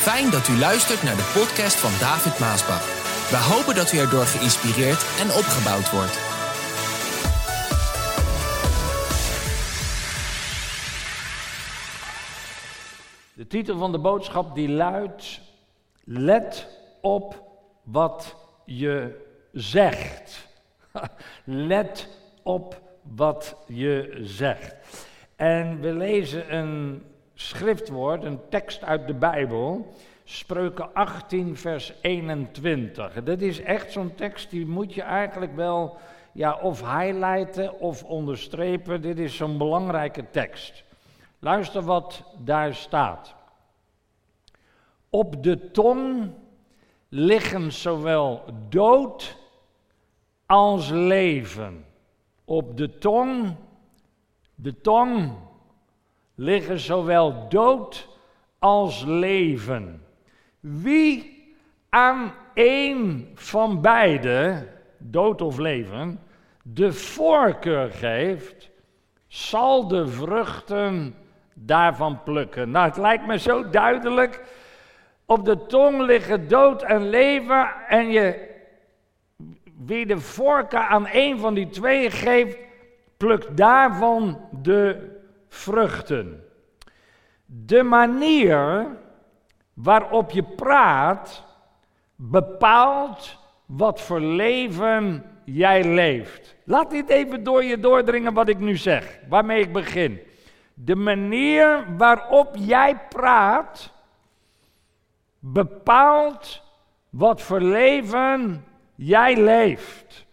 Fijn dat u luistert naar de podcast van David Maasbach. We hopen dat u erdoor geïnspireerd en opgebouwd wordt. De titel van de boodschap die luidt: Let op wat je zegt. Let op wat je zegt. En we lezen een schriftwoord, een tekst uit de Bijbel, Spreuken 18, vers 21. Dat is echt zo'n tekst die moet je eigenlijk wel ja, of highlighten of onderstrepen. Dit is zo'n belangrijke tekst. Luister wat daar staat. Op de tong liggen zowel dood als leven. Op de tong, de tong, liggen zowel dood als leven. Wie aan een van beide, dood of leven, de voorkeur geeft, zal de vruchten daarvan plukken. Nou, het lijkt me zo duidelijk. Op de tong liggen dood en leven en je wie de voorkeur aan een van die twee geeft, plukt daarvan de vruchten. De manier waarop je praat bepaalt wat voor leven jij leeft. Laat dit even door je doordringen wat ik nu zeg, waarmee ik begin. De manier waarop jij praat bepaalt wat voor leven jij leeft.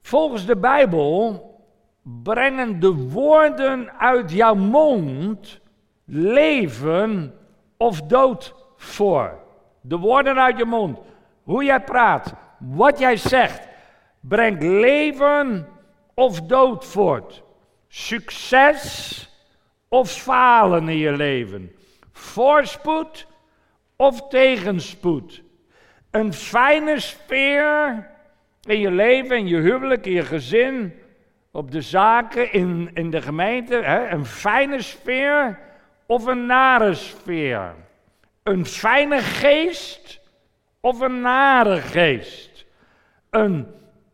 Volgens de Bijbel brengen de woorden uit jouw mond leven of dood voor. De woorden uit je mond, hoe jij praat, wat jij zegt, brengt leven of dood voort. Succes of falen in je leven. Voorspoed of tegenspoed. Een fijne sfeer in je leven, in je huwelijk, in je gezin, op de zaken, in, in de gemeente. Hè? Een fijne sfeer of een nare sfeer. Een fijne geest of een nare geest. Een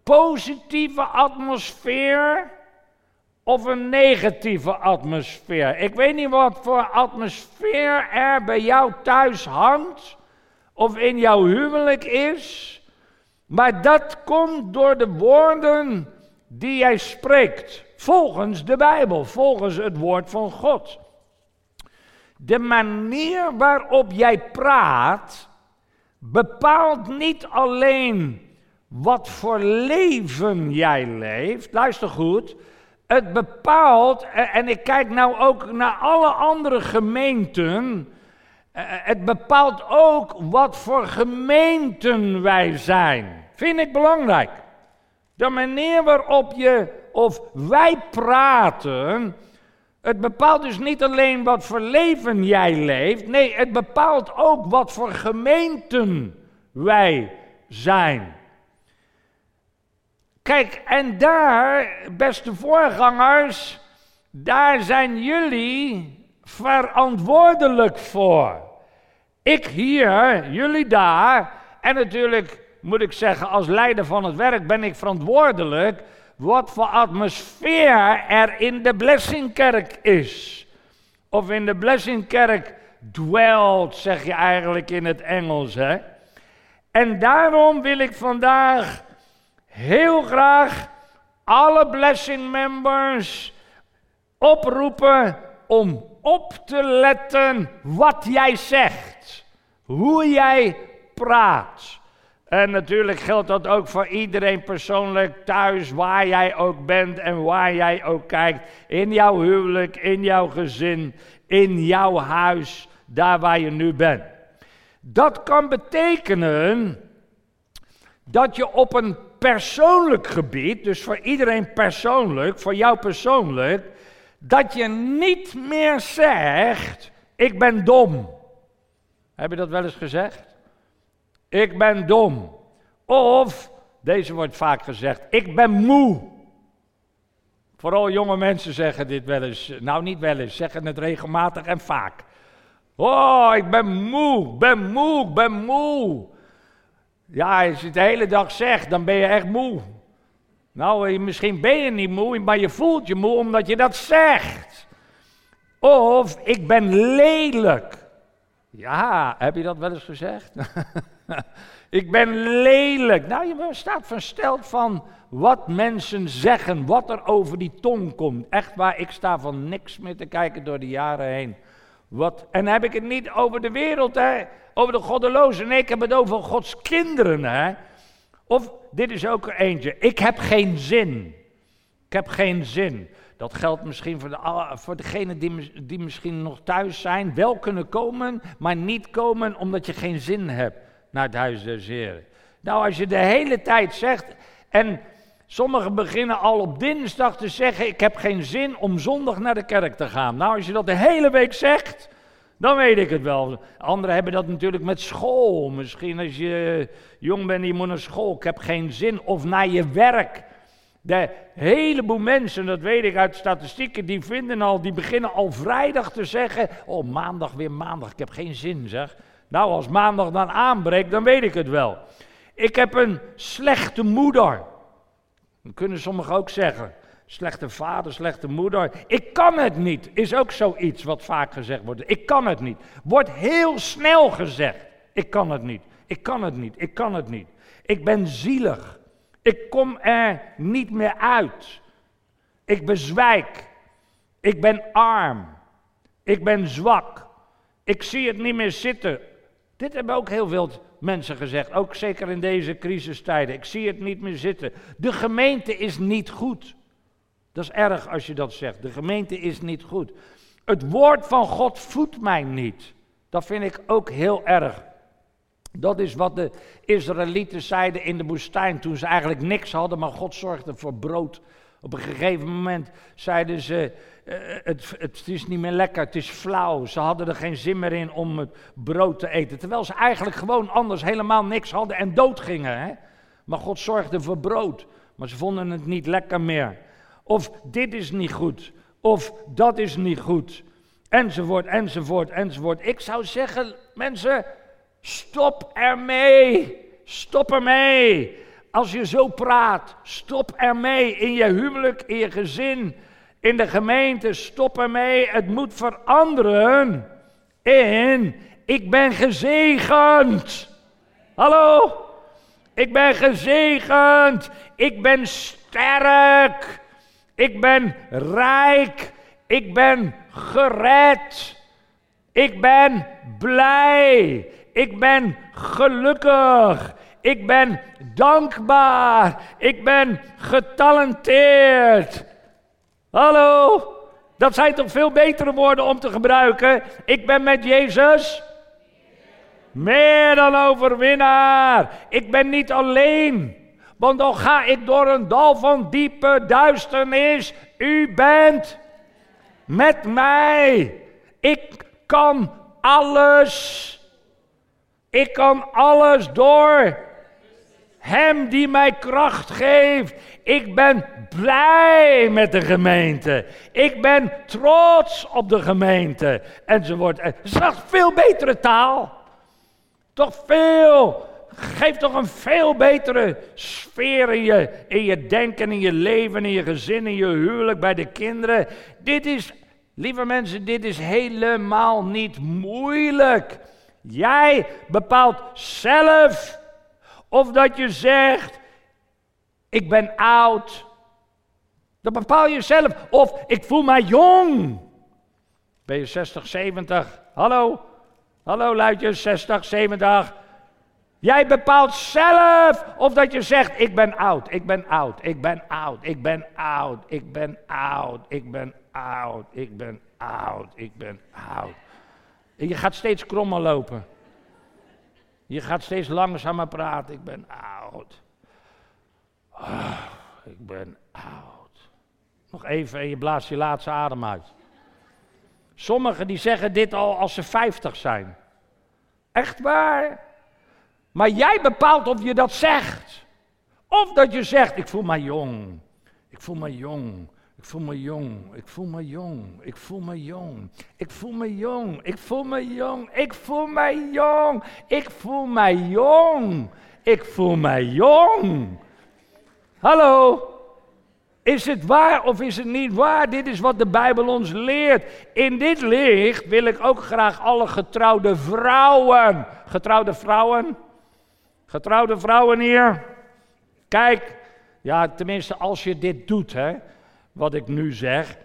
positieve atmosfeer of een negatieve atmosfeer. Ik weet niet wat voor atmosfeer er bij jou thuis hangt of in jouw huwelijk is, maar dat komt door de woorden die jij spreekt, volgens de Bijbel, volgens het woord van God. De manier waarop jij praat bepaalt niet alleen wat voor leven jij leeft. Luister goed. Het bepaalt, en ik kijk nou ook naar alle andere gemeenten. Eh, het bepaalt ook wat voor gemeenten wij zijn. Vind ik belangrijk. De manier waarop je of wij praten, het bepaalt dus niet alleen wat voor leven jij leeft, nee, het bepaalt ook wat voor gemeenten wij zijn. Kijk, en daar, beste voorgangers, daar zijn jullie verantwoordelijk voor. Ik hier, jullie daar, en natuurlijk moet ik zeggen, als leider van het werk ben ik verantwoordelijk wat voor atmosfeer er in de Blessingkerk is. Of in de Blessingkerk dwelt, zeg je eigenlijk in het Engels. Hè? En daarom wil ik vandaag heel graag alle Blessing members oproepen om op te letten wat jij zegt, hoe jij praat. En natuurlijk geldt dat ook voor iedereen persoonlijk thuis, waar jij ook bent en waar jij ook kijkt. In jouw huwelijk, in jouw gezin, in jouw huis, daar waar je nu bent. Dat kan betekenen dat je op een persoonlijk gebied, dus voor iedereen persoonlijk, voor jou persoonlijk, dat je niet meer zegt: Ik ben dom. Heb je dat wel eens gezegd? Ik ben dom. Of, deze wordt vaak gezegd, ik ben moe. Vooral jonge mensen zeggen dit wel eens. Nou, niet wel eens, zeggen het regelmatig en vaak. Oh, ik ben moe, ben moe, ben moe. Ja, als je het de hele dag zegt, dan ben je echt moe. Nou, misschien ben je niet moe, maar je voelt je moe omdat je dat zegt. Of ik ben lelijk. Ja, heb je dat wel eens gezegd? ik ben lelijk. Nou, je staat versteld van wat mensen zeggen, wat er over die tong komt. Echt waar, ik sta van niks meer te kijken door de jaren heen. Wat, en heb ik het niet over de wereld, hè, over de goddelozen. Nee, ik heb het over Gods kinderen. Hè. Of, dit is ook er eentje, ik heb geen zin. Ik heb geen zin. Dat geldt misschien voor, de, voor degenen die, die misschien nog thuis zijn, wel kunnen komen, maar niet komen omdat je geen zin hebt naar het huis des Heren. Nou, als je de hele tijd zegt, en sommigen beginnen al op dinsdag te zeggen, ik heb geen zin om zondag naar de kerk te gaan. Nou, als je dat de hele week zegt, dan weet ik het wel. Anderen hebben dat natuurlijk met school. Misschien als je jong bent, je moet naar school, ik heb geen zin. Of naar je werk. De heleboel mensen, dat weet ik uit statistieken, die vinden al, die beginnen al vrijdag te zeggen: Oh, maandag weer maandag, ik heb geen zin zeg. Nou, als maandag dan aanbreekt, dan weet ik het wel. Ik heb een slechte moeder. Dat kunnen sommigen ook zeggen. Slechte vader, slechte moeder. Ik kan het niet, is ook zoiets wat vaak gezegd wordt. Ik kan het niet. Wordt heel snel gezegd. Ik kan het niet. Ik kan het niet. Ik kan het niet. Ik ben zielig. Ik kom er niet meer uit. Ik bezwijk. Ik ben arm. Ik ben zwak. Ik zie het niet meer zitten. Dit hebben ook heel veel mensen gezegd, ook zeker in deze crisistijden. Ik zie het niet meer zitten. De gemeente is niet goed. Dat is erg als je dat zegt. De gemeente is niet goed. Het woord van God voedt mij niet. Dat vind ik ook heel erg. Dat is wat de Israëlieten zeiden in de woestijn toen ze eigenlijk niks hadden, maar God zorgde voor brood. Op een gegeven moment zeiden ze, uh, het, het, is niet meer lekker, het is flauw. Ze hadden er geen zin meer in om het brood te eten. Terwijl ze eigenlijk gewoon anders helemaal niks hadden en dood gingen. Hè? Maar God zorgde voor brood. Maar ze vonden het niet lekker meer. Of dit is niet goed. Of dat is niet goed. Enzovoort, enzovoort, enzovoort. Ik zou zeggen, mensen, Stop ermee. Stop ermee. Als je zo praat, stop ermee. In je huwelijk, in je gezin, in de gemeente, stop ermee. Het moet veranderen in ik ben gezegend. Hallo? Ik ben gezegend. Ik ben sterk. Ik ben rijk. Ik ben gered. Ik ben blij. Ik ben gelukkig. Ik ben dankbaar. Ik ben getalenteerd. Hallo? Dat zijn toch veel betere woorden om te gebruiken? Ik ben met Jezus meer dan overwinnaar. Ik ben niet alleen. Want dan ga ik door een dal van diepe duisternis. U bent met mij. Ik kan alles. Ik kan alles door Hem die mij kracht geeft. Ik ben blij met de gemeente. Ik ben trots op de gemeente. Enzovoort. Het is toch veel betere taal. Toch veel. Geef toch een veel betere sfeer in je, in je denken, in je leven, in je gezin, in je huwelijk, bij de kinderen. Dit is, lieve mensen, dit is helemaal niet moeilijk. Jij bepaalt zelf of dat je zegt, ik ben oud. Dat bepaal je zelf. Of ik voel mij jong. Ben je 60, 70? Hallo? Hallo luidjes, 60, 70. Jij bepaalt zelf of dat je zegt, ik ben oud, ik ben oud, ik ben oud, ik ben oud, ik ben oud, ik ben oud, ik ben oud, ik ben oud. Je gaat steeds krommer lopen. Je gaat steeds langzamer praten. Ik ben oud. Oh, ik ben oud. Nog even en je blaast je laatste adem uit. Sommigen die zeggen dit al als ze 50 zijn. Echt waar? Maar jij bepaalt of je dat zegt. Of dat je zegt, ik voel me jong. Ik voel me jong. Ik voel me jong, ik voel me jong, ik voel me jong, ik voel me jong, ik voel me jong, ik voel me jong, ik voel me jong, ik voel me jong. Hallo, is het waar of is het niet waar? Dit is wat de Bijbel ons leert. In dit licht wil ik ook graag alle getrouwde vrouwen, getrouwde vrouwen, getrouwde vrouwen hier. Kijk, ja, tenminste als je dit doet, hè wat ik nu zeg.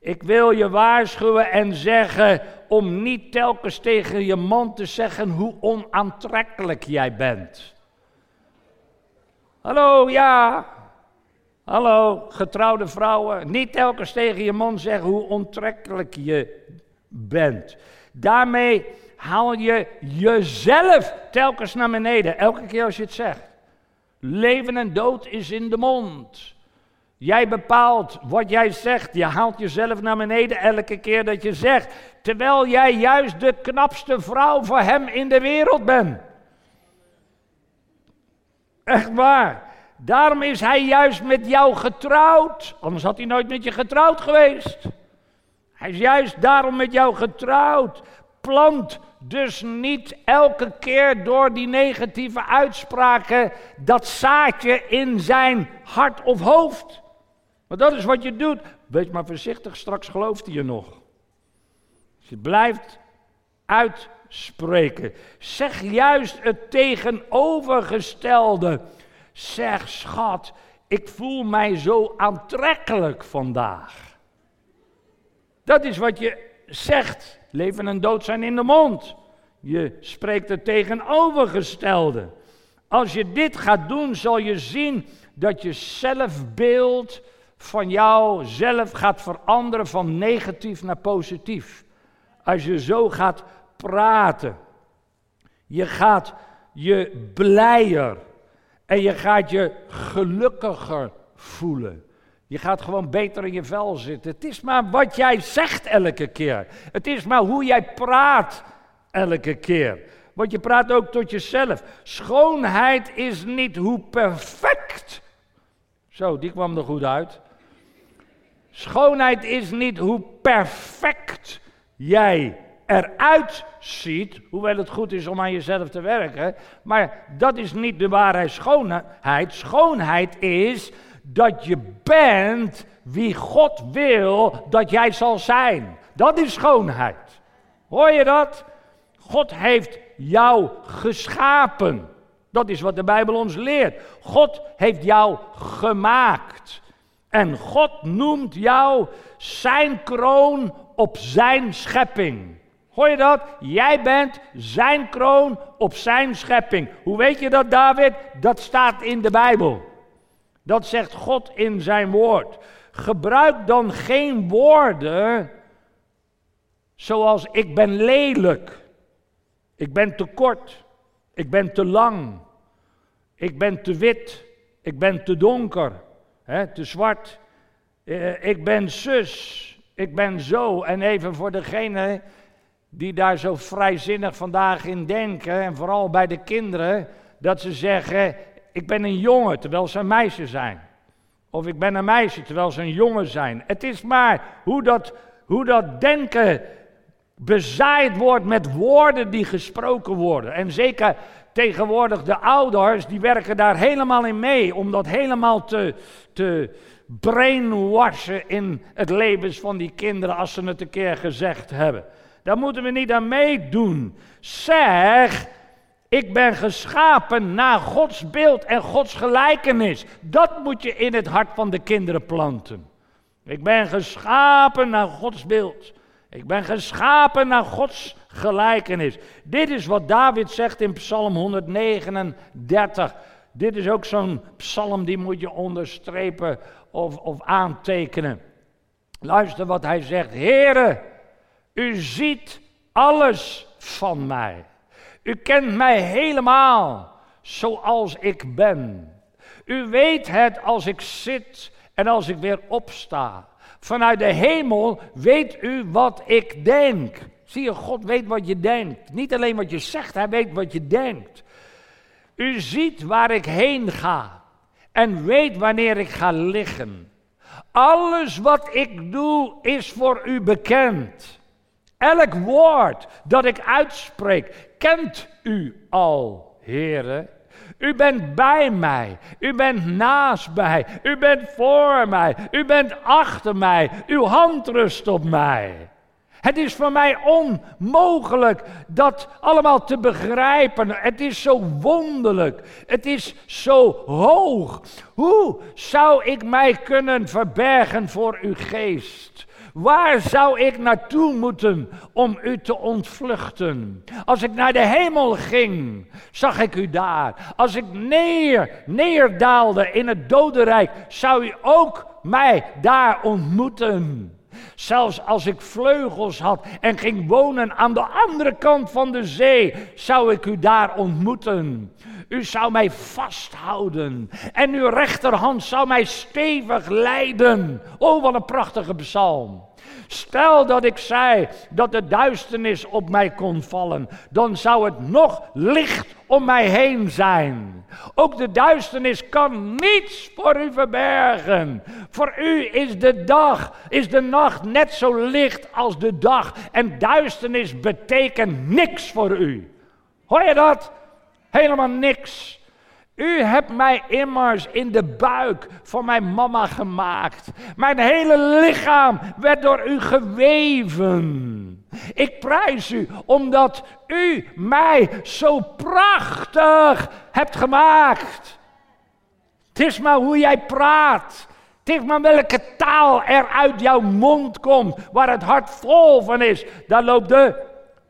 Ik wil je waarschuwen en zeggen om niet telkens tegen je man te zeggen hoe onaantrekkelijk jij bent. Hallo, ja. Hallo, getrouwde vrouwen. Niet telkens tegen je man zeggen hoe onttrekkelijk je bent. Daarmee haal je jezelf telkens naar beneden, elke keer als je het zegt. Leven en dood is in de mond. Jij bepaalt wat jij zegt. Je haalt jezelf naar beneden elke keer dat je zegt. Terwijl jij juist de knapste vrouw voor hem in de wereld bent. Echt waar. Daarom is hij juist met jou getrouwd. Anders had hij nooit met je getrouwd geweest. Hij is juist daarom met jou getrouwd. Plant dus niet elke keer door die negatieve uitspraken dat zaadje in zijn hart of hoofd. Maar dat is wat je doet. Wees maar voorzichtig, straks gelooft hij je nog. Je blijft uitspreken. Zeg juist het tegenovergestelde. Zeg, schat, ik voel mij zo aantrekkelijk vandaag. Dat is wat je zegt. Leven en dood zijn in de mond. Je spreekt het tegenovergestelde. Als je dit gaat doen, zal je zien dat je zelfbeeld van jou zelf gaat veranderen van negatief naar positief. Als je zo gaat praten. Je gaat je blijer en je gaat je gelukkiger voelen. Je gaat gewoon beter in je vel zitten. Het is maar wat jij zegt elke keer. Het is maar hoe jij praat elke keer. Want je praat ook tot jezelf. Schoonheid is niet hoe perfect. Zo, die kwam er goed uit. Schoonheid is niet hoe perfect jij eruit ziet, hoewel het goed is om aan jezelf te werken, maar dat is niet de waarheid schoonheid. Schoonheid is dat je bent wie God wil dat jij zal zijn. Dat is schoonheid. Hoor je dat? God heeft jou geschapen. Dat is wat de Bijbel ons leert. God heeft jou gemaakt. En God noemt jou zijn kroon op zijn schepping. Hoor je dat? Jij bent zijn kroon op zijn schepping. Hoe weet je dat, David? Dat staat in de Bijbel. Dat zegt God in zijn woord. Gebruik dan geen woorden zoals ik ben lelijk, ik ben te kort, ik ben te lang, ik ben te wit, ik ben te donker te zwart. Uh, ik ben zus, ik ben zo. En even voor degene die daar zo vrijzinnig vandaag in denken, en vooral bij de kinderen, dat ze zeggen: Ik ben een jongen terwijl ze een meisje zijn. Of ik ben een meisje terwijl ze een jongen zijn. Het is maar hoe dat, hoe dat denken bezaaid wordt met woorden die gesproken worden. En zeker tegenwoordig de ouders, die werken daar helemaal in mee om dat helemaal te, te brainwashen in het leven van die kinderen als ze het een keer gezegd hebben. Daar moeten we niet aan meedoen. Zeg, ik ben geschapen naar Gods beeld en Gods gelijkenis. Dat moet je in het hart van de kinderen planten. Ik ben geschapen naar Gods beeld. Ik ben geschapen naar Gods gelijkenis. Dit is wat David zegt in Psalm 139. Dit is ook zo'n psalm die moet je onderstrepen of, of aantekenen. Luister wat hij zegt. Heere, u ziet alles van mij. U kent mij helemaal zoals ik ben. U weet het als ik zit en als ik weer opsta. Vanuit de hemel weet u wat ik denk. Zie je, God weet wat je denkt. Niet alleen wat je zegt, hij weet wat je denkt. U ziet waar ik heen ga en weet wanneer ik ga liggen. Alles wat ik doe is voor u bekend. Elk woord dat ik uitspreek, kent u al, heren. U bent bij mij. U bent naast mij. U bent voor mij. U bent achter mij. Uw hand rust op mij. Het is voor mij onmogelijk dat allemaal te begrijpen. Het is zo wonderlijk. Het is zo hoog. Hoe zou ik mij kunnen verbergen voor uw geest? Waar zou ik naartoe moeten om u te ontvluchten? Als ik naar de hemel ging, zag ik u daar. Als ik neer, neerdaalde in het dodenrijk, zou u ook mij daar ontmoeten. Zelfs als ik vleugels had en ging wonen aan de andere kant van de zee, zou ik u daar ontmoeten. U zou mij vasthouden en uw rechterhand zou mij stevig leiden. Oh, wat een prachtige psalm. Stel dat ik zei dat de duisternis op mij kon vallen, dan zou het nog licht om mij heen zijn. Ook de duisternis kan niets voor u verbergen. Voor u is de dag, is de nacht net zo licht als de dag. En duisternis betekent niks voor u. Hoor je dat? Helemaal niks. U hebt mij immers in de buik van mijn mama gemaakt. Mijn hele lichaam werd door u geweven. Ik prijs u omdat u mij zo prachtig hebt gemaakt. Het is maar hoe jij praat. Het is maar welke taal er uit jouw mond komt, waar het hart vol van is. Daar loopt de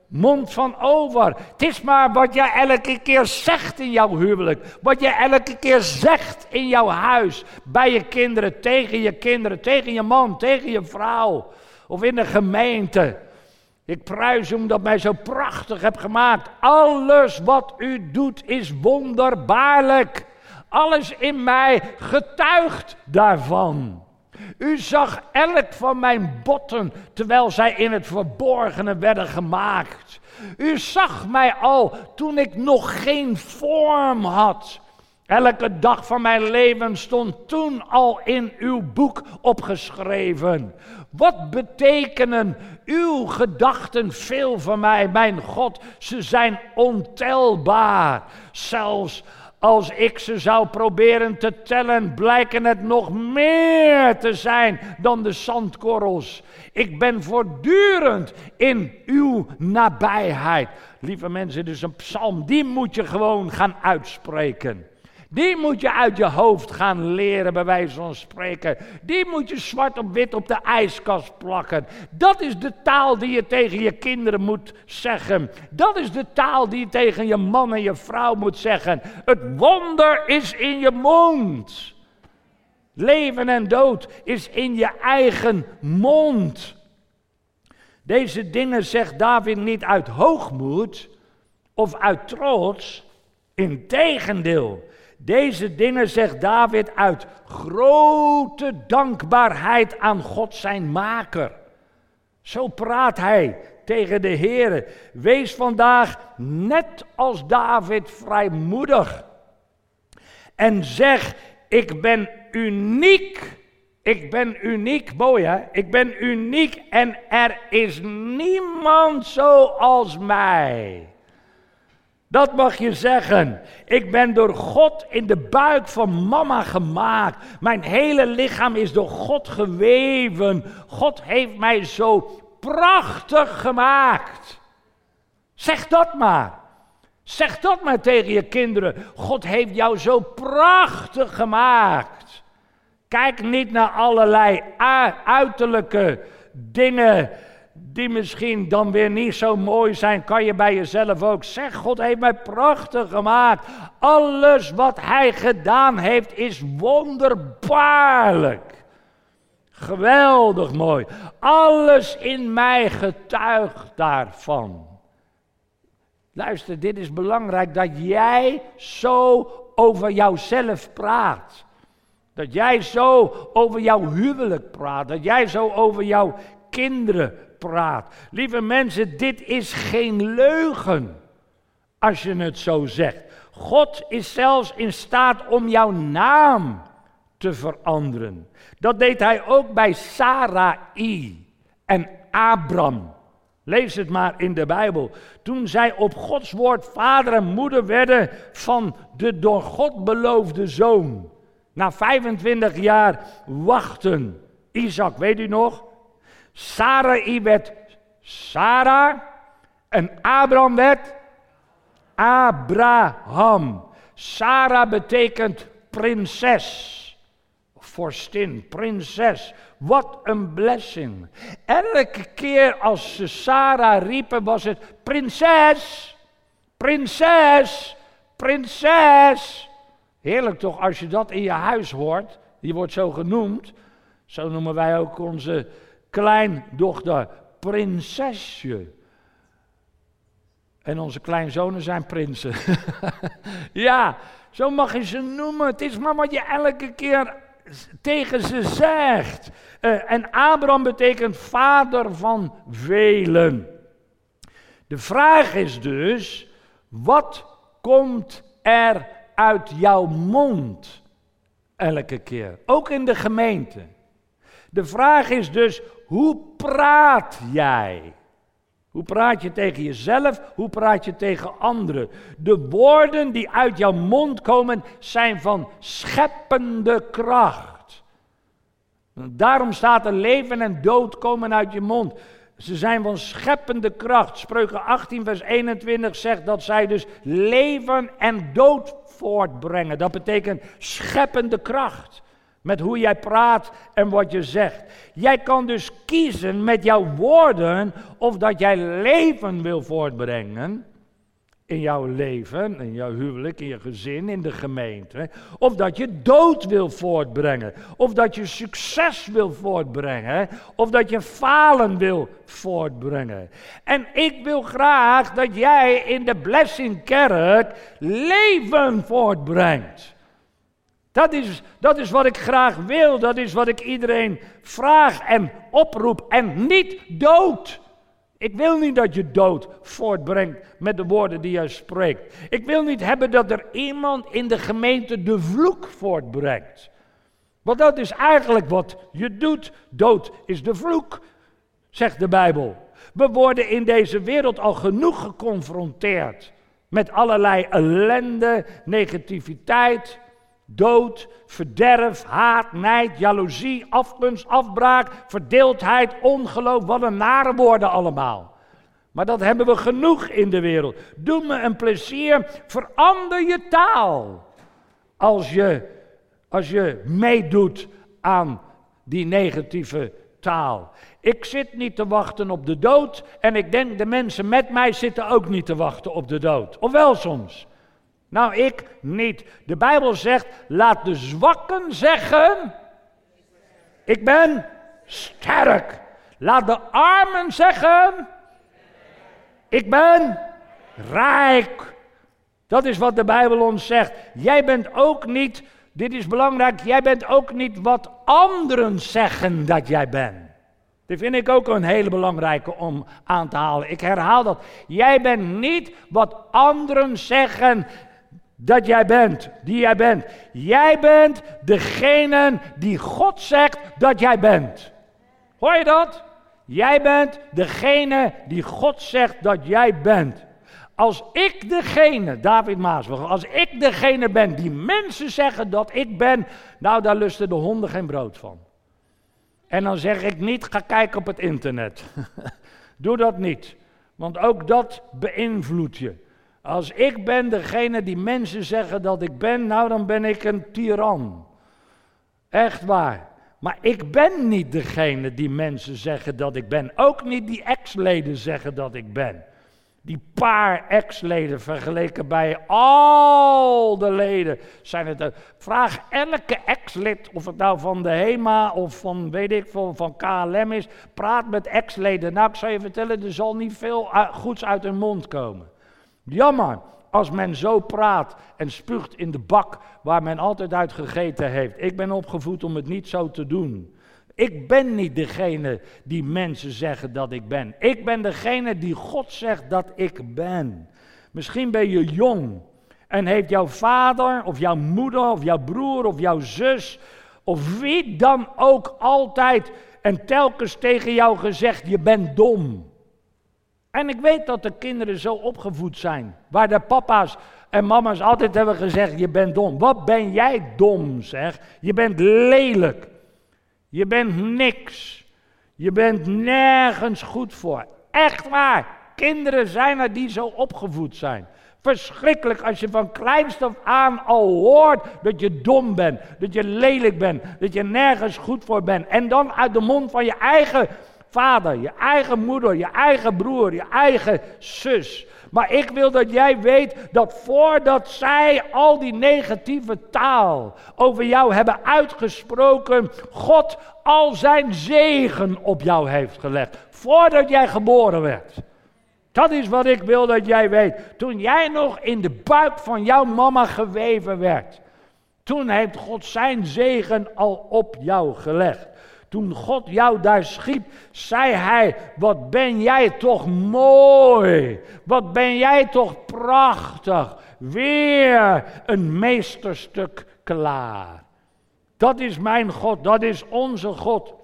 mond van over. Het is maar wat jij elke keer zegt in jouw huwelijk. Wat je elke keer zegt in jouw huis. Bij je kinderen, tegen je kinderen, tegen je man, tegen je vrouw. Of in de gemeente. Ik prijs u omdat mij zo prachtig hebt gemaakt. Alles wat u doet is wonderbaarlijk. Alles in mij getuigt daarvan. U zag elk van mijn botten terwijl zij in het verborgene werden gemaakt. U zag mij al toen ik nog geen vorm had. Elke dag van mijn leven stond toen al in uw boek opgeschreven. Wat betekenen uw gedachten veel voor mij, mijn God? Ze zijn ontelbaar. Zelfs als ik ze zou proberen te tellen, blijken het nog meer te zijn dan de zandkorrels. Ik ben voortdurend in uw nabijheid. Lieve mensen, dit is een psalm, die moet je gewoon gaan uitspreken. Die moet je uit je hoofd gaan leren, bij wijze van spreken. Die moet je zwart op wit op de ijskast plakken. Dat is de taal die je tegen je kinderen moet zeggen. Dat is de taal die je tegen je man en je vrouw moet zeggen. Het wonder is in je mond. Leven en dood is in je eigen mond. Deze dingen zegt David niet uit hoogmoed of uit trots. Integendeel. Deze dingen zegt David uit grote dankbaarheid aan God zijn maker. Zo praat hij tegen de Heer. Wees vandaag net als David vrijmoedig. En zeg, ik ben uniek. Ik ben uniek, mooi hè? Ik ben uniek en er is niemand zoals mij. Dat mag je zeggen. Ik ben door God in de buik van mama gemaakt. Mijn hele lichaam is door God geweven. God heeft mij zo prachtig gemaakt. Zeg dat maar. Zeg dat maar tegen je kinderen. God heeft jou zo prachtig gemaakt. Kijk niet naar allerlei uiterlijke dingen die misschien dan weer niet zo mooi zijn, kan je bij jezelf ook zeggen: God heeft mij prachtig gemaakt. Alles wat Hij gedaan heeft is wonderbaarlijk. Geweldig mooi. Alles in mij getuigt daarvan. Luister, dit is belangrijk dat jij zo over jouzelf praat. Dat jij zo over jouw huwelijk praat. Dat jij zo over jouw kinderen praat. Lieve mensen, dit is geen leugen als je het zo zegt. God is zelfs in staat om jouw naam te veranderen. Dat deed hij ook bij Sarai en Abram. Lees het maar in de Bijbel. Toen zij op Gods woord vader en moeder werden van de door God beloofde zoon. Na 25 jaar wachten. Isaac, weet u nog? Sarai werd Sarah en Abraham werd Abraham. Sarah betekent prinses. Vorstin, prinses. Wat een blessing. Elke keer als ze Sarah riepen was het prinses, prinses, prinses. Heerlijk toch als je dat in je huis hoort. Die wordt zo genoemd. Zo noemen wij ook onze kleindochter prinsesje. En onze kleinzonen zijn prinsen. ja, zo mag je ze noemen. Het is maar wat je elke keer tegen ze zegt. Uh, en Abraham betekent vader van velen. De vraag is dus, wat komt er uit jouw mond elke keer? Ook in de gemeente. De vraag is dus, hoe praat jij? Hoe praat je tegen jezelf? Hoe praat je tegen anderen? De woorden die uit jouw mond komen zijn van scheppende kracht. Daarom staat er leven en dood komen uit je mond. Ze zijn van scheppende kracht. Spreuken 18, vers 21 zegt dat zij dus leven en dood voortbrengen. Dat betekent scheppende kracht. Met hoe jij praat en wat je zegt. Jij kan dus kiezen met jouw woorden of dat jij leven wil voortbrengen. In jouw leven, in jouw huwelijk, in je gezin, in de gemeente. Of dat je dood wil voortbrengen. Of dat je succes wil voortbrengen. Of dat je falen wil voortbrengen. En ik wil graag dat jij in de Blessing Kerk leven voortbrengt. Dat is, dat is wat ik graag wil, dat is wat ik iedereen vraag en oproep en niet dood. Ik wil niet dat je dood voortbrengt met de woorden die jij spreekt. Ik wil niet hebben dat er iemand in de gemeente de vloek voortbrengt. Want dat is eigenlijk wat je doet. Dood is de vloek, zegt de Bijbel. We worden in deze wereld al genoeg geconfronteerd met allerlei ellende, negativiteit, dood, verderf, haat, nijd, jaloezie, afgunst, afbraak, verdeeldheid, ongeloof. Wat een nare woorden allemaal. Maar dat hebben we genoeg in de wereld. Doe me een plezier, verander je taal. Als je, als je meedoet aan die negatieve taal. Ik zit niet te wachten op de dood en ik denk de mensen met mij zitten ook niet te wachten op de dood. Of wel soms. Nou, ik niet. De Bijbel zegt, laat de zwakken zeggen, ik ben sterk. Laat de armen zeggen, ik ben rijk. Dat is wat de Bijbel ons zegt. Jij bent ook niet, dit is belangrijk, jij bent ook niet wat anderen zeggen dat jij bent. Dat vind ik ook een hele belangrijke om aan te halen. Ik herhaal dat. Jij bent niet wat anderen zeggen dat jij bent, die jij bent. Jij bent degene die God zegt dat jij bent. Hoor je dat? Jij bent degene die God zegt dat jij bent. Als ik degene, David Maasburg, als ik degene ben die mensen zeggen dat ik ben, nou daar lusten de honden geen brood van. En dan zeg ik niet, ga kijken op het internet. Doe dat niet, want ook dat beïnvloedt je. Als ik ben degene die mensen zeggen dat ik ben, nou dan ben ik een tiran. Echt waar. Maar ik ben niet degene die mensen zeggen dat ik ben. Ook niet die ex-leden zeggen dat ik ben. Die paar ex-leden vergeleken bij al de leden zijn het. Vraag elke ex-lid, of het nou van de HEMA of van weet ik veel, van KLM is. Praat met ex-leden. Nou, ik zal je vertellen, er zal niet veel goeds uit hun mond komen. Jammer als men zo praat en spuugt in de bak waar men altijd uit gegeten heeft. Ik ben opgevoed om het niet zo te doen. Ik ben niet degene die mensen zeggen dat ik ben. Ik ben degene die God zegt dat ik ben. Misschien ben je jong en heeft jouw vader of jouw moeder of jouw broer of jouw zus of wie dan ook altijd en telkens tegen jou gezegd: je bent dom. En ik weet dat de kinderen zo opgevoed zijn, waar de papa's en mama's altijd hebben gezegd: je bent dom. Wat ben jij dom, zeg? Je bent lelijk. Je bent niks. Je bent nergens goed voor. Echt waar. Kinderen zijn er die zo opgevoed zijn. Verschrikkelijk als je van kleinst af aan al hoort dat je dom bent, dat je lelijk bent, dat je nergens goed voor bent. En dan uit de mond van je eigen je eigen moeder, je eigen broer, je eigen zus. Maar ik wil dat jij weet dat voordat zij al die negatieve taal over jou hebben uitgesproken, God al zijn zegen op jou heeft gelegd. Voordat jij geboren werd. Dat is wat ik wil dat jij weet. Toen jij nog in de buik van jouw mama geweven werd, toen heeft God zijn zegen al op jou gelegd. Toen God jou daar schiep, zei hij: Wat ben jij toch mooi? Wat ben jij toch prachtig? Weer een meesterstuk klaar. Dat is mijn God, dat is onze God.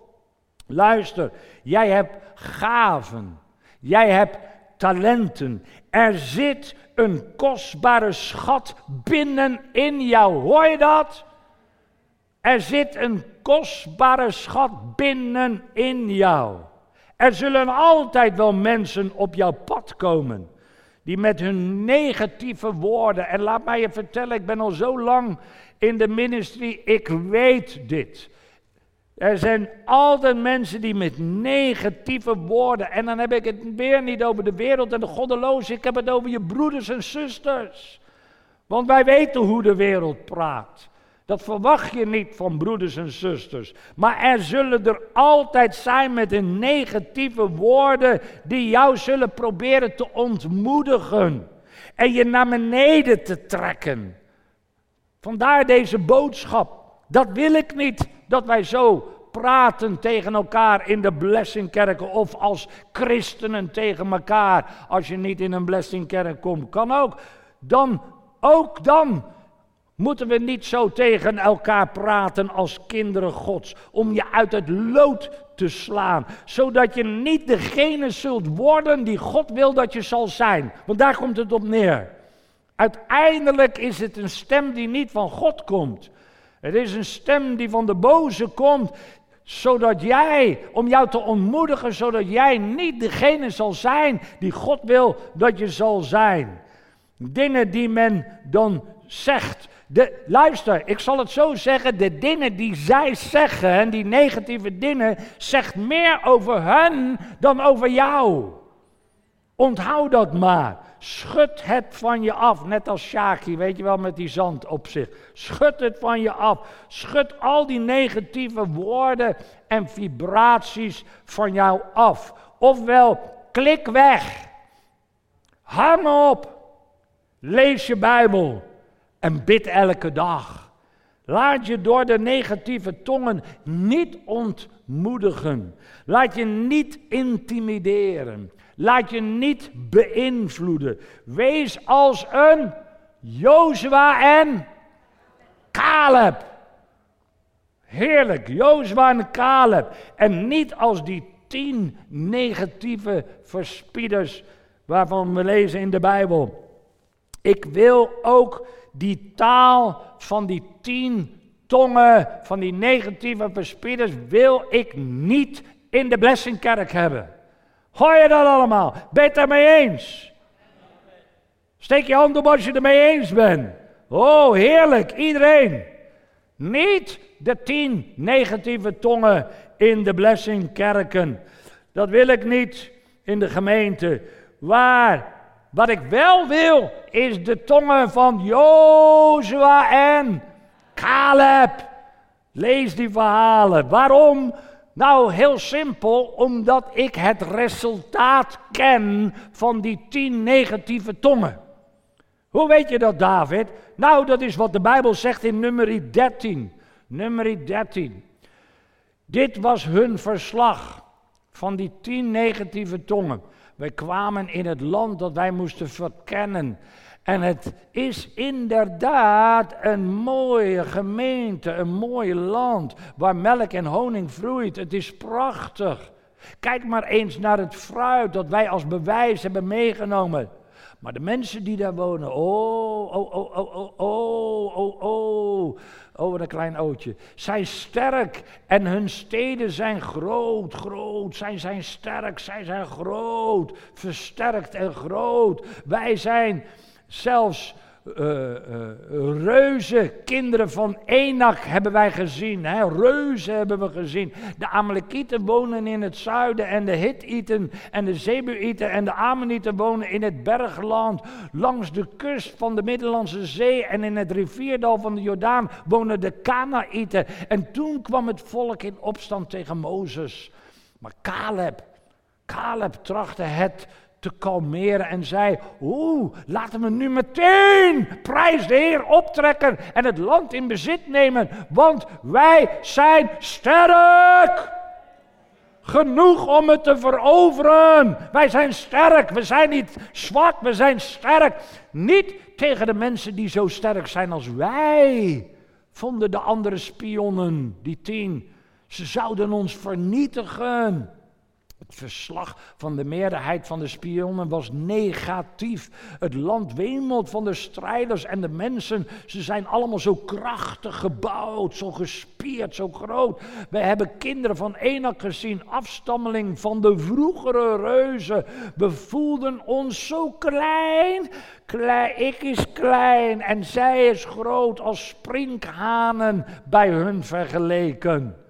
Luister, jij hebt gaven. Jij hebt talenten. Er zit een kostbare schat binnenin jou. Hoor je dat? Er zit een kostbare schat binnenin jou. Er zullen altijd wel mensen op jouw pad komen. Die met hun negatieve woorden. En laat mij je vertellen, ik ben al zo lang in de ministry. Ik weet dit. Er zijn altijd mensen die met negatieve woorden, en dan heb ik het weer niet over de wereld en de goddelozen, ik heb het over je broeders en zusters. Want wij weten hoe de wereld praat. Dat verwacht je niet van broeders en zusters. Maar er zullen er altijd zijn met een negatieve woorden die jou zullen proberen te ontmoedigen en je naar beneden te trekken. Vandaar deze boodschap. Dat wil ik niet dat wij zo praten tegen elkaar in de blessingkerken of als christenen tegen elkaar. Als je niet in een blessingkerk komt, kan ook. Dan, ook dan moeten we niet zo tegen elkaar praten als kinderen Gods, om je uit het lood te slaan, zodat je niet degene zult worden die God wil dat je zal zijn. Want daar komt het op neer. Uiteindelijk is het een stem die niet van God komt. Het is een stem die van de boze komt, zodat jij, om jou te ontmoedigen, zodat jij niet degene zal zijn die God wil dat je zal zijn. Dingen die men dan zegt. De, luister, ik zal het zo zeggen, de dingen die zij zeggen, die negatieve dingen, zegt meer over hen dan over jou. Onthoud dat maar. Schud het van je af, net als Shaki, weet je wel, met die zand op zich. Schud het van je af. Schud al die negatieve woorden en vibraties van jou af. Ofwel, klik weg. Hang op. Lees je Bijbel en bid elke dag. Laat je door de negatieve tongen niet ontmoedigen. Laat je niet intimideren. Laat je niet beïnvloeden. Wees als een Jozua en Caleb. Heerlijk, Jozua en Caleb. En niet als die tien negatieve verspieders waarvan we lezen in de Bijbel. Ik wil ook die taal van die tien tongen, van die negatieve verspieders, wil ik niet in de Blessingkerk hebben. Hoor je dat allemaal? Ben je het ermee eens? Steek je hand op als je het ermee eens bent. Oh, heerlijk, iedereen. Niet de tien negatieve tongen in de blessingkerken. Dat wil ik niet in de gemeente. Waar, wat ik wel wil, is de tongen van Jozua en Caleb. Lees die verhalen. Waarom? Nou, heel simpel, omdat ik het resultaat ken van die tien negatieve tongen. Hoe weet je dat, David? Nou, dat is wat de Bijbel zegt in nummer 13. Nummer 13. Dit was hun verslag van die tien negatieve tongen. Wij kwamen in het land dat wij moesten verkennen. En het is inderdaad een mooie gemeente, een mooi land waar melk en honing vloeit. Het is prachtig. Kijk maar eens naar het fruit dat wij als bewijs hebben meegenomen. Maar de mensen die daar wonen, oh, oh, oh, oh, oh, oh, oh, oh, oh, wat een klein ootje. Zijn sterk en hun steden zijn groot, groot. Zij zijn sterk, zij zijn groot, versterkt en groot. Wij zijn zelfs reuzen, kinderen van Enak hebben wij gezien. Hè? Reuzen hebben we gezien. De Amalekieten wonen in het zuiden en de Hittieten en de Zebuïten en de Amenieten wonen in het bergland. Langs de kust van de Middellandse Zee en in het rivierdal van de Jordaan wonen de Kanaïten. En toen kwam het volk in opstand tegen Mozes. Maar Caleb, Caleb trachtte het te kalmeren en zei: Oeh, laten we nu meteen, prijs de Heer, optrekken en het land in bezit nemen, want wij zijn sterk. Genoeg om het te veroveren. Wij zijn sterk. We zijn niet zwak, we zijn sterk. Niet tegen de mensen die zo sterk zijn als wij, vonden de andere spionnen, die tien. Ze zouden ons vernietigen. Het verslag van de meerderheid van de spionnen was negatief. Het land wemelt van de strijders en de mensen. Ze zijn allemaal zo krachtig gebouwd, zo gespierd, zo groot. We hebben kinderen van Enak gezien, afstammeling van de vroegere reuzen. We voelden ons zo klein. klein. Ik is klein en zij is groot als sprinkhanen bij hun vergeleken.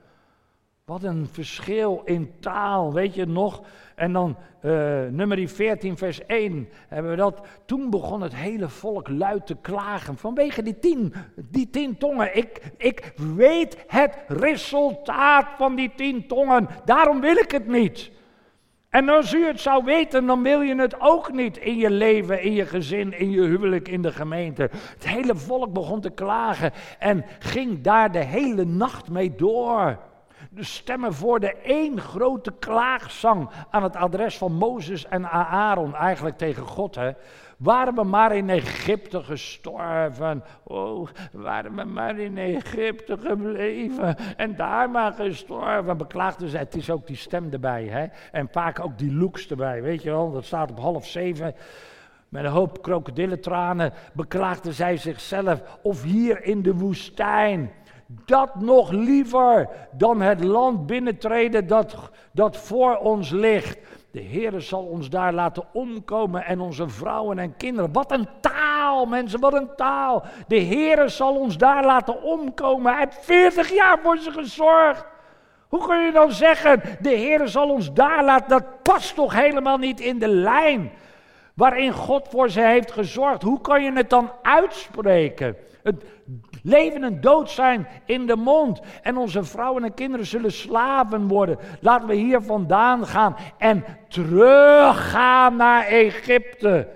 Wat een verschil in taal, weet je nog? En dan uh, nummer 14, vers 1 hebben we dat. Toen begon het hele volk luid te klagen vanwege die tien, die tien tongen. Ik, ik weet het resultaat van die tien tongen, daarom wil ik het niet. En als u het zou weten, dan wil je het ook niet in je leven, in je gezin, in je huwelijk, in de gemeente. Het hele volk begon te klagen en ging daar de hele nacht mee door stemmen voor de één grote klaagzang aan het adres van Mozes en Aaron, eigenlijk tegen God. Hè. Waren we maar in Egypte gestorven. Oh, waren we maar in Egypte gebleven en daar maar gestorven. Beklaagden ze, het is ook die stem erbij. Hè? En vaak ook die looks erbij, weet je wel. Dat staat op half zeven. Met een hoop krokodillentranen beklaagden zij zichzelf. Of hier in de woestijn dat nog liever dan het land binnentreden dat, dat voor ons ligt. De Heer zal ons daar laten omkomen en onze vrouwen en kinderen. Wat een taal, mensen, wat een taal. De Heer zal ons daar laten omkomen. Hij heeft 40 jaar voor ze gezorgd. Hoe kun je dan zeggen, de Heer zal ons daar laten? Dat past toch helemaal niet in de lijn waarin God voor ze heeft gezorgd. Hoe kan je het dan uitspreken? Het leven en dood zijn in de mond. En onze vrouwen en kinderen zullen slaven worden. Laten we hier vandaan gaan en teruggaan naar Egypte.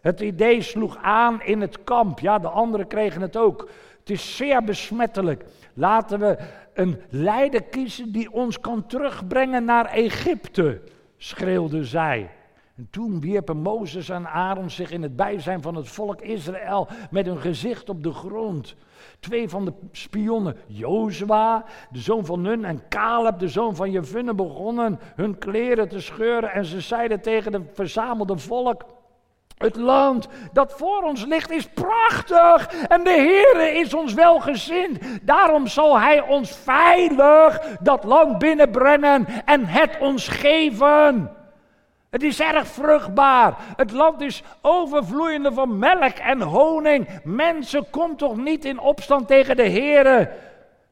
Het idee sloeg aan in het kamp. Ja, de anderen kregen het ook. Het is zeer besmettelijk. Laten we een leider kiezen die ons kan terugbrengen naar Egypte, schreeuwde zij. En toen wierpen Mozes en Aaron zich in het bijzijn van het volk Israël met hun gezicht op de grond. Twee van de spionnen, Jozua, de zoon van Nun, en Caleb, de zoon van Jevunne, begonnen hun kleren te scheuren. En ze zeiden tegen het verzamelde volk: Het land dat voor ons ligt is prachtig en de Heere is ons welgezind. Daarom zal Hij ons veilig dat land binnenbrengen en het ons geven. Het is erg vruchtbaar. Het land is overvloeiende van melk en honing. Mensen, kom toch niet in opstand tegen de Heer.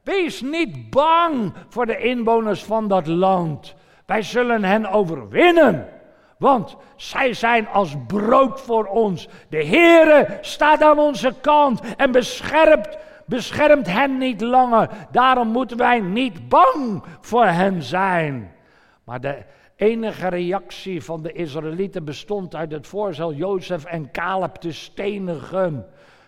Wees niet bang voor de inwoners van dat land. Wij zullen hen overwinnen. Want zij zijn als brood voor ons. De Heere staat aan onze kant en beschermt, beschermt hen niet langer. Daarom moeten wij niet bang voor hen zijn. Maar de enige reactie van de Israëlieten bestond uit het voorstel Jozef en Caleb te stenigen.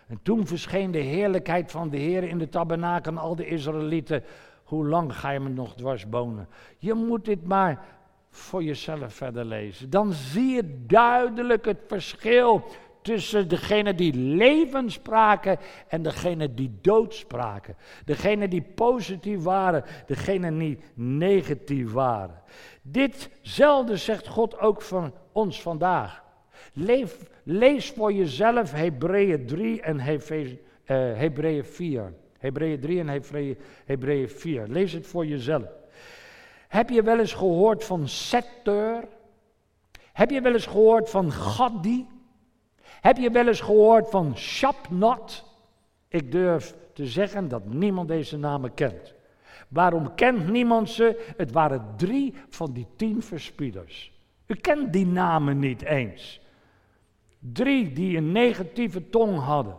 En toen verscheen de heerlijkheid van de Heer in de tabernakel en al de Israëlieten. Hoe lang ga je me nog dwarsbonen? Je moet dit maar voor jezelf verder lezen. Dan zie je duidelijk het verschil tussen degene die leven spraken en degene die dood spraken. Degene die positief waren, degene die negatief waren. Ditzelfde zegt God ook van ons vandaag. Lees voor jezelf Hebreeën 3 en Hebreeën uh, Hebreeën 4. Hebreeën 3 en Hebreeën 4. Lees het voor jezelf. Heb je wel eens gehoord van Setter? Heb je wel eens gehoord van Gaddi? Heb je wel eens gehoord van Shapnat? Ik durf te zeggen dat niemand deze namen kent. Waarom kent niemand ze? Het waren drie van die tien verspieders. U kent die namen niet eens. Drie die een negatieve tong hadden.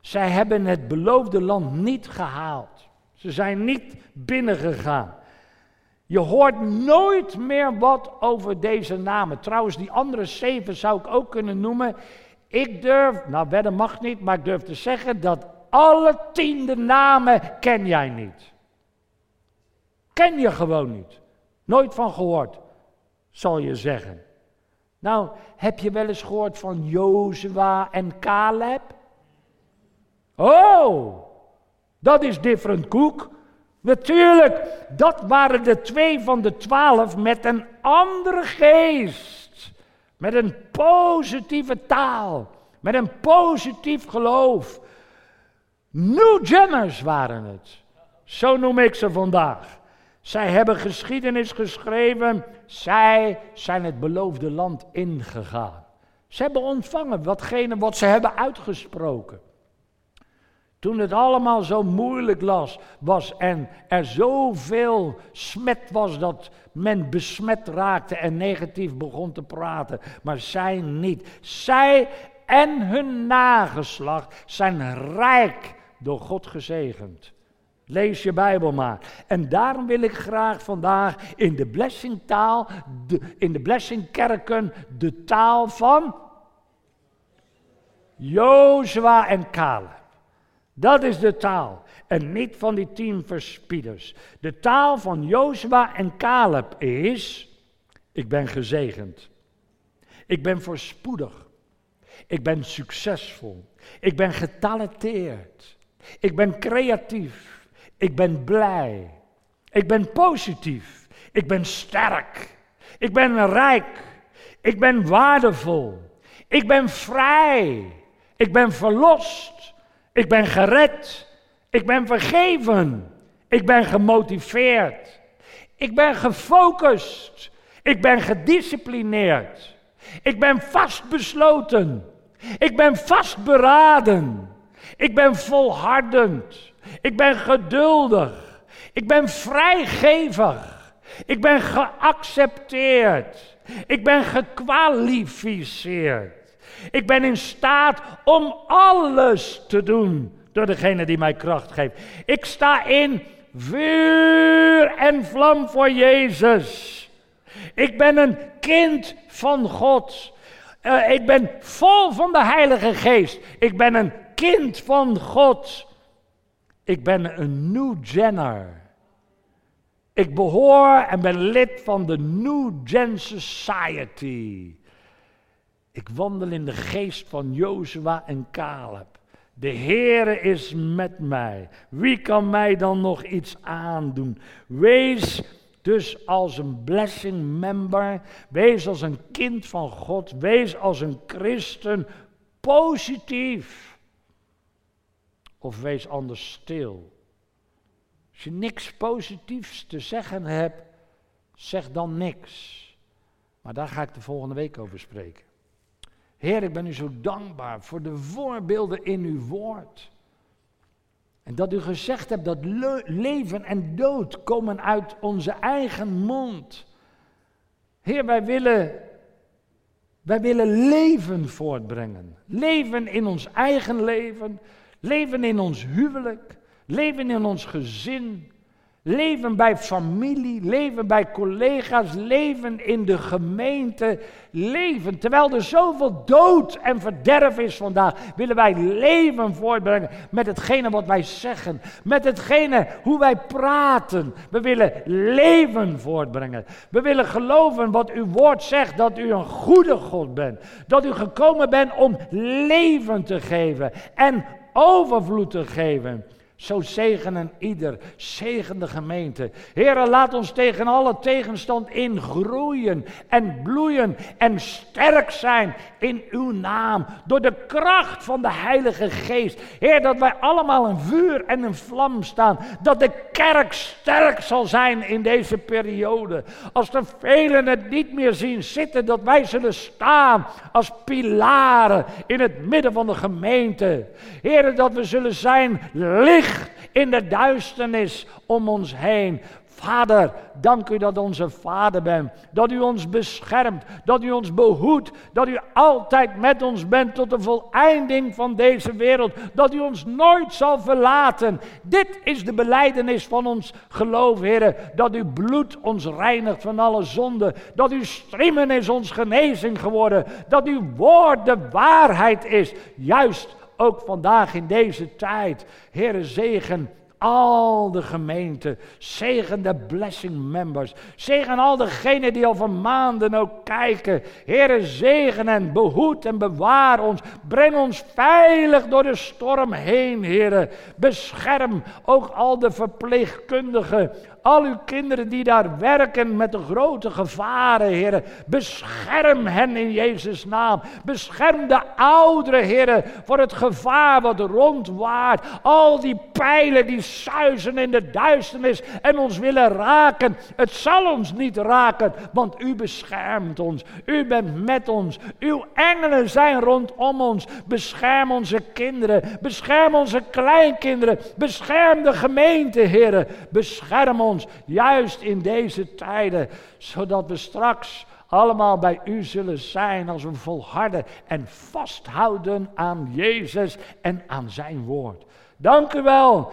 Zij hebben het beloofde land niet gehaald. Ze zijn niet binnengegaan. Je hoort nooit meer wat over deze namen. Trouwens, die andere zeven zou ik ook kunnen noemen. Ik durf, nou wedden mag niet, maar ik durf te zeggen dat alle tiende namen ken jij niet. Ken je gewoon niet. Nooit van gehoord, zal je zeggen. Nou, heb je wel eens gehoord van Jozua en Caleb? Oh, dat is different koek. Natuurlijk, dat waren de twee van de twaalf met een andere geest. Met een positieve taal. Met een positief geloof. New Jenners waren het. Zo noem ik ze vandaag. Zij hebben geschiedenis geschreven. Zij zijn het beloofde land ingegaan. Ze hebben ontvangen watgene wat ze hebben uitgesproken. Toen het allemaal zo moeilijk las, was en er zoveel smet was dat men besmet raakte en negatief begon te praten. Maar zij niet. Zij en hun nageslacht zijn rijk door God gezegend. Lees je Bijbel maar. En daarom wil ik graag vandaag in de blessingtaal, in de blessingkerken, de taal van Jozua en Caleb. Dat is de taal. En niet van die tien verspieders. De taal van Jozua en Caleb is: ik ben gezegend. Ik ben voorspoedig. Ik ben succesvol. Ik ben getalenteerd. Ik ben creatief. Ik ben blij. Ik ben positief. Ik ben sterk. Ik ben rijk. Ik ben waardevol. Ik ben vrij. Ik ben verlost. Ik ben gered. Ik ben vergeven. Ik ben gemotiveerd. Ik ben gefocust. Ik ben gedisciplineerd. Ik ben vastbesloten. Ik ben vastberaden. Ik ben volhardend. Ik ben geduldig. Ik ben vrijgevig. Ik ben geaccepteerd. Ik ben gekwalificeerd. Ik ben in staat om alles te doen door degene die mij kracht geeft. Ik sta in vuur en vlam voor Jezus. Ik ben een kind van God. Uh, ik ben vol van de Heilige Geest. Ik ben een kind van God. Ik ben een New Jenner. Ik behoor en ben lid van de New Gen Society. Ik wandel in de geest van Jozua en Caleb. De Heere is met mij. Wie kan mij dan nog iets aandoen? Wees dus als een blessing member. Wees als een kind van God. Wees als een christen positief. Of wees anders stil. Als je niks positiefs te zeggen hebt, zeg dan niks. Maar daar ga ik de volgende week over spreken. Heer, ik ben u zo dankbaar voor de voorbeelden in uw woord. En dat u gezegd hebt dat leven en dood komen uit onze eigen mond. Heer, wij willen, wij willen leven voortbrengen. Leven in ons eigen leven, leven in ons huwelijk, leven in ons gezin, Leven bij familie, leven bij collega's, leven in de gemeente, leven. Terwijl er zoveel dood en verderf is vandaag, willen wij leven voortbrengen met hetgene wat wij zeggen, met hetgene hoe wij praten. We willen leven voortbrengen. We willen geloven wat uw woord zegt, dat u een goede God bent. Dat u gekomen bent om leven te geven en overvloed te geven. Zo zegenen ieder, zegen de gemeente. Heren, laat ons tegen alle tegenstand in groeien en bloeien en sterk zijn in uw naam. Door de kracht van de Heilige Geest. Heer, dat wij allemaal een vuur en een vlam staan. Dat de kerk sterk zal zijn in deze periode. Als de velen het niet meer zien zitten, dat wij zullen staan als pilaren in het midden van de gemeente. Heer, dat we zullen zijn licht in de duisternis om ons heen. Vader, dank u dat onze Vader bent. Dat u ons beschermt, dat u ons behoedt, dat u altijd met ons bent tot de voleinding van deze wereld. Dat u ons nooit zal verlaten. Dit is de beleidenis van ons geloof, Heer. Dat uw bloed ons reinigt van alle zonde. Dat uw striemen is ons genezing geworden. Dat uw woord de waarheid is. Juist ook vandaag in deze tijd. Heere, zegen al de gemeenten. Zegen de blessing members. Zegen al degenen die van maanden ook kijken. Heere, zegen en behoed en bewaar ons. Breng ons veilig door de storm heen, Heere. Bescherm ook al de verpleegkundigen. Al uw kinderen die daar werken met de grote gevaren, Heer. Bescherm hen in Jezus' naam. Bescherm de ouderen, Heer, voor het gevaar wat rondwaart. Al die pijlen die suizen in de duisternis en ons willen raken. Het zal ons niet raken, want u beschermt ons. U bent met ons. Uw engelen zijn rondom ons. Bescherm onze kinderen. Bescherm onze kleinkinderen. Bescherm de gemeente, Heer. Bescherm ons juist in deze tijden, zodat we straks allemaal bij u zullen zijn als we volharden en vasthouden aan Jezus en aan zijn woord. Dank u wel,